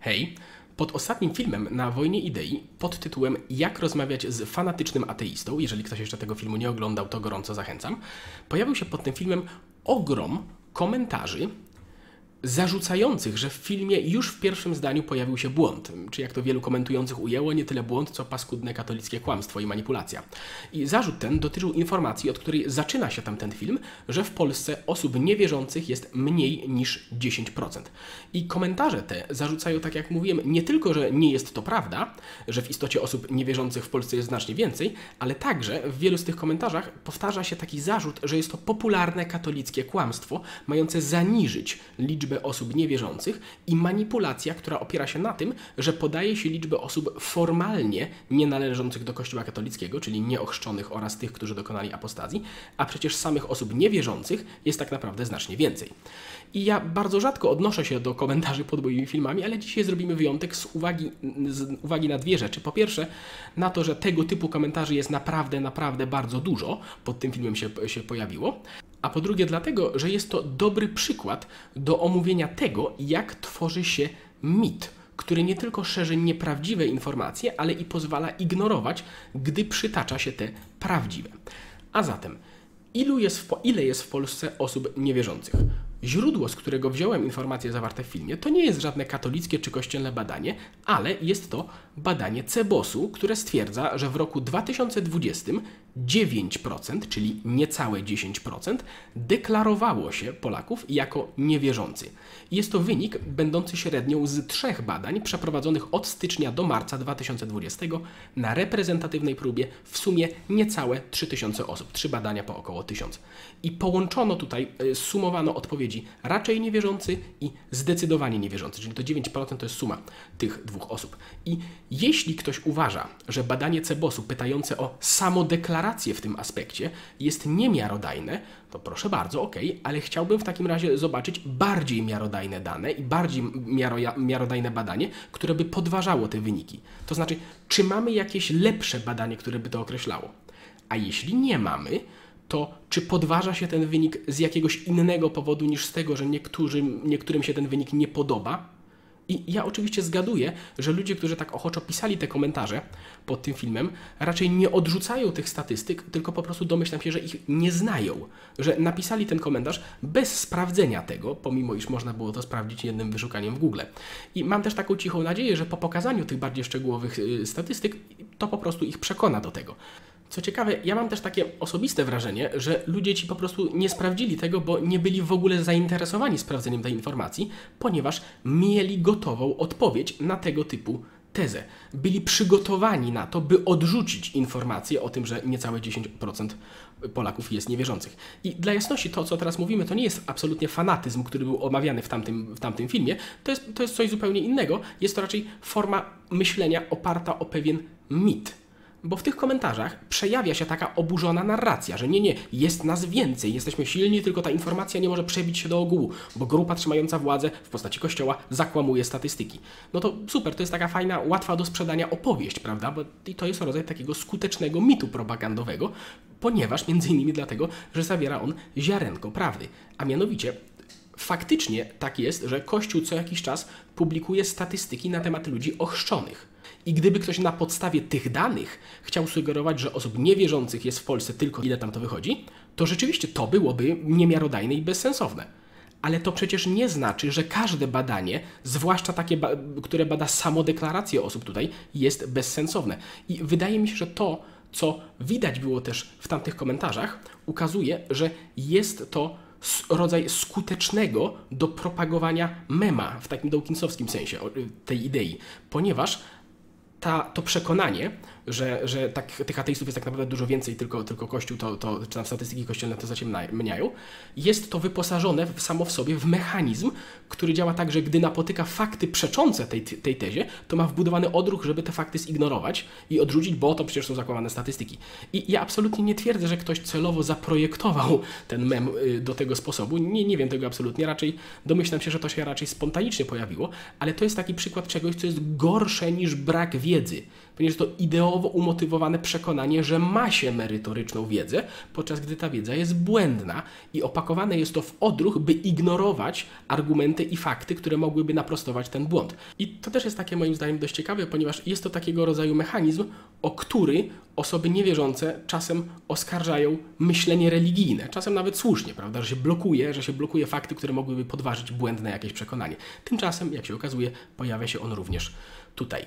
Hej! Pod ostatnim filmem na Wojnie Idei pod tytułem Jak rozmawiać z fanatycznym ateistą, jeżeli ktoś jeszcze tego filmu nie oglądał, to gorąco zachęcam, pojawił się pod tym filmem ogrom komentarzy zarzucających, że w filmie już w pierwszym zdaniu pojawił się błąd, czy jak to wielu komentujących ujęło, nie tyle błąd, co paskudne katolickie kłamstwo i manipulacja. I zarzut ten dotyczył informacji, od której zaczyna się tam ten film, że w Polsce osób niewierzących jest mniej niż 10%. I komentarze te zarzucają, tak jak mówiłem, nie tylko, że nie jest to prawda, że w istocie osób niewierzących w Polsce jest znacznie więcej, ale także w wielu z tych komentarzach powtarza się taki zarzut, że jest to popularne katolickie kłamstwo, mające zaniżyć liczbę liczbę osób niewierzących i manipulacja, która opiera się na tym, że podaje się liczbę osób formalnie nienależących do Kościoła katolickiego, czyli nieochrzczonych oraz tych, którzy dokonali apostazji, a przecież samych osób niewierzących jest tak naprawdę znacznie więcej. I ja bardzo rzadko odnoszę się do komentarzy pod moimi filmami, ale dzisiaj zrobimy wyjątek z uwagi, z uwagi na dwie rzeczy. Po pierwsze, na to, że tego typu komentarzy jest naprawdę, naprawdę bardzo dużo, pod tym filmem się, się pojawiło a po drugie dlatego, że jest to dobry przykład do omówienia tego, jak tworzy się mit, który nie tylko szerzy nieprawdziwe informacje, ale i pozwala ignorować, gdy przytacza się te prawdziwe. A zatem, ilu jest w, ile jest w Polsce osób niewierzących? Źródło, z którego wziąłem informacje zawarte w filmie, to nie jest żadne katolickie czy kościelne badanie, ale jest to badanie Cebosu, które stwierdza, że w roku 2020 9%, czyli niecałe 10%, deklarowało się Polaków jako niewierzący. Jest to wynik będący średnią z trzech badań przeprowadzonych od stycznia do marca 2020 na reprezentatywnej próbie w sumie niecałe 3000 osób. Trzy badania po około 1000. I połączono tutaj, e, sumowano odpowiedzi raczej niewierzący i zdecydowanie niewierzący, czyli to 9% to jest suma tych dwóch osób. I jeśli ktoś uważa, że badanie Cebosu pytające o samodeklarację w tym aspekcie jest niemiarodajne, to proszę bardzo, ok, ale chciałbym w takim razie zobaczyć bardziej miarodajne dane i bardziej miarodajne badanie, które by podważało te wyniki. To znaczy, czy mamy jakieś lepsze badanie, które by to określało? A jeśli nie mamy, to czy podważa się ten wynik z jakiegoś innego powodu niż z tego, że niektórym się ten wynik nie podoba? I ja oczywiście zgaduję, że ludzie, którzy tak ochoczo pisali te komentarze pod tym filmem, raczej nie odrzucają tych statystyk, tylko po prostu domyślam się, że ich nie znają. Że napisali ten komentarz bez sprawdzenia tego, pomimo iż można było to sprawdzić jednym wyszukaniem w Google. I mam też taką cichą nadzieję, że po pokazaniu tych bardziej szczegółowych y, statystyk, to po prostu ich przekona do tego. Co ciekawe, ja mam też takie osobiste wrażenie, że ludzie ci po prostu nie sprawdzili tego, bo nie byli w ogóle zainteresowani sprawdzeniem tej informacji, ponieważ mieli gotową odpowiedź na tego typu tezę. Byli przygotowani na to, by odrzucić informację o tym, że niecałe 10% Polaków jest niewierzących. I dla jasności, to co teraz mówimy, to nie jest absolutnie fanatyzm, który był omawiany w tamtym, w tamtym filmie, to jest, to jest coś zupełnie innego. Jest to raczej forma myślenia oparta o pewien mit bo w tych komentarzach przejawia się taka oburzona narracja, że nie, nie, jest nas więcej, jesteśmy silni, tylko ta informacja nie może przebić się do ogółu, bo grupa trzymająca władzę w postaci kościoła zakłamuje statystyki. No to super, to jest taka fajna, łatwa do sprzedania opowieść, prawda? Bo i to jest rodzaj takiego skutecznego mitu propagandowego, ponieważ między innymi dlatego, że zawiera on ziarenko prawdy. A mianowicie faktycznie tak jest, że Kościół co jakiś czas publikuje statystyki na temat ludzi ochrzczonych. I gdyby ktoś na podstawie tych danych chciał sugerować, że osób niewierzących jest w Polsce tylko ile tam to wychodzi, to rzeczywiście to byłoby niemiarodajne i bezsensowne. Ale to przecież nie znaczy, że każde badanie, zwłaszcza takie, które bada samodeklarację osób tutaj, jest bezsensowne. I wydaje mi się, że to, co widać było też w tamtych komentarzach, ukazuje, że jest to rodzaj skutecznego do propagowania mema w takim dawkinsowskim sensie tej idei, ponieważ ta, to przekonanie, że, że tak, tych ateistów jest tak naprawdę dużo więcej, tylko, tylko Kościół, to, to, czy tam statystyki kościelne to zaciemniają, jest to wyposażone w, samo w sobie w mechanizm, który działa tak, że gdy napotyka fakty przeczące tej, tej tezie, to ma wbudowany odruch, żeby te fakty zignorować i odrzucić, bo to przecież są zakłamane statystyki. I ja absolutnie nie twierdzę, że ktoś celowo zaprojektował ten mem y, do tego sposobu. Nie, nie wiem tego absolutnie, raczej domyślam się, że to się raczej spontanicznie pojawiło, ale to jest taki przykład czegoś, co jest gorsze niż brak wiedzy ponieważ to ideowo umotywowane przekonanie, że ma się merytoryczną wiedzę, podczas gdy ta wiedza jest błędna i opakowane jest to w odruch, by ignorować argumenty i fakty, które mogłyby naprostować ten błąd. I to też jest takie moim zdaniem dość ciekawe, ponieważ jest to takiego rodzaju mechanizm, o który osoby niewierzące czasem oskarżają myślenie religijne, czasem nawet słusznie, prawda, że się blokuje, że się blokuje fakty, które mogłyby podważyć błędne jakieś przekonanie. Tymczasem, jak się okazuje, pojawia się on również tutaj.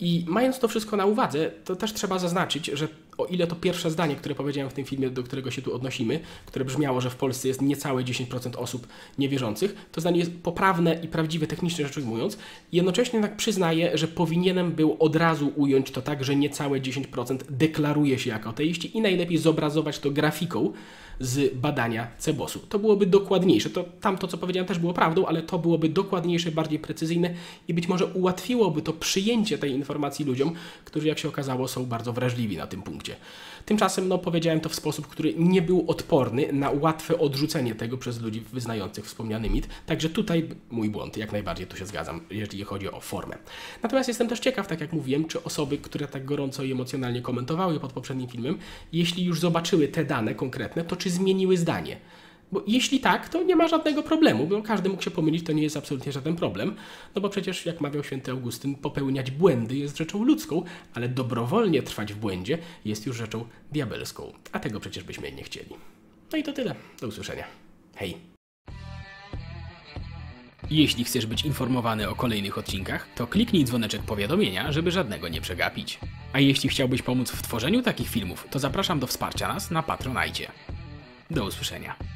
I mając to wszystko na uwadze, to też trzeba zaznaczyć, że o ile to pierwsze zdanie, które powiedziałem w tym filmie, do którego się tu odnosimy, które brzmiało, że w Polsce jest niecałe 10% osób niewierzących, to zdanie jest poprawne i prawdziwe technicznie rzecz ujmując. Jednocześnie jednak przyznaję, że powinienem był od razu ująć to tak, że niecałe 10% deklaruje się jako ateiści i najlepiej zobrazować to grafiką, z badania Cebosu. To byłoby dokładniejsze. To tamto, co powiedziałem, też było prawdą, ale to byłoby dokładniejsze, bardziej precyzyjne i być może ułatwiłoby to przyjęcie tej informacji ludziom, którzy, jak się okazało, są bardzo wrażliwi na tym punkcie. Tymczasem no, powiedziałem to w sposób, który nie był odporny na łatwe odrzucenie tego przez ludzi wyznających wspomniany mit. Także tutaj mój błąd, jak najbardziej tu się zgadzam, jeżeli chodzi o formę. Natomiast jestem też ciekaw, tak jak mówiłem, czy osoby, które tak gorąco i emocjonalnie komentowały pod poprzednim filmem, jeśli już zobaczyły te dane konkretne, to czy zmieniły zdanie. Bo jeśli tak, to nie ma żadnego problemu, bo każdy mógł się pomylić, to nie jest absolutnie żaden problem. No bo przecież, jak mawiał święty Augustyn, popełniać błędy jest rzeczą ludzką, ale dobrowolnie trwać w błędzie jest już rzeczą diabelską. A tego przecież byśmy nie chcieli. No i to tyle. Do usłyszenia. Hej. Jeśli chcesz być informowany o kolejnych odcinkach, to kliknij dzwoneczek powiadomienia, żeby żadnego nie przegapić. A jeśli chciałbyś pomóc w tworzeniu takich filmów, to zapraszam do wsparcia nas na Patronajcie. Do usłyszenia.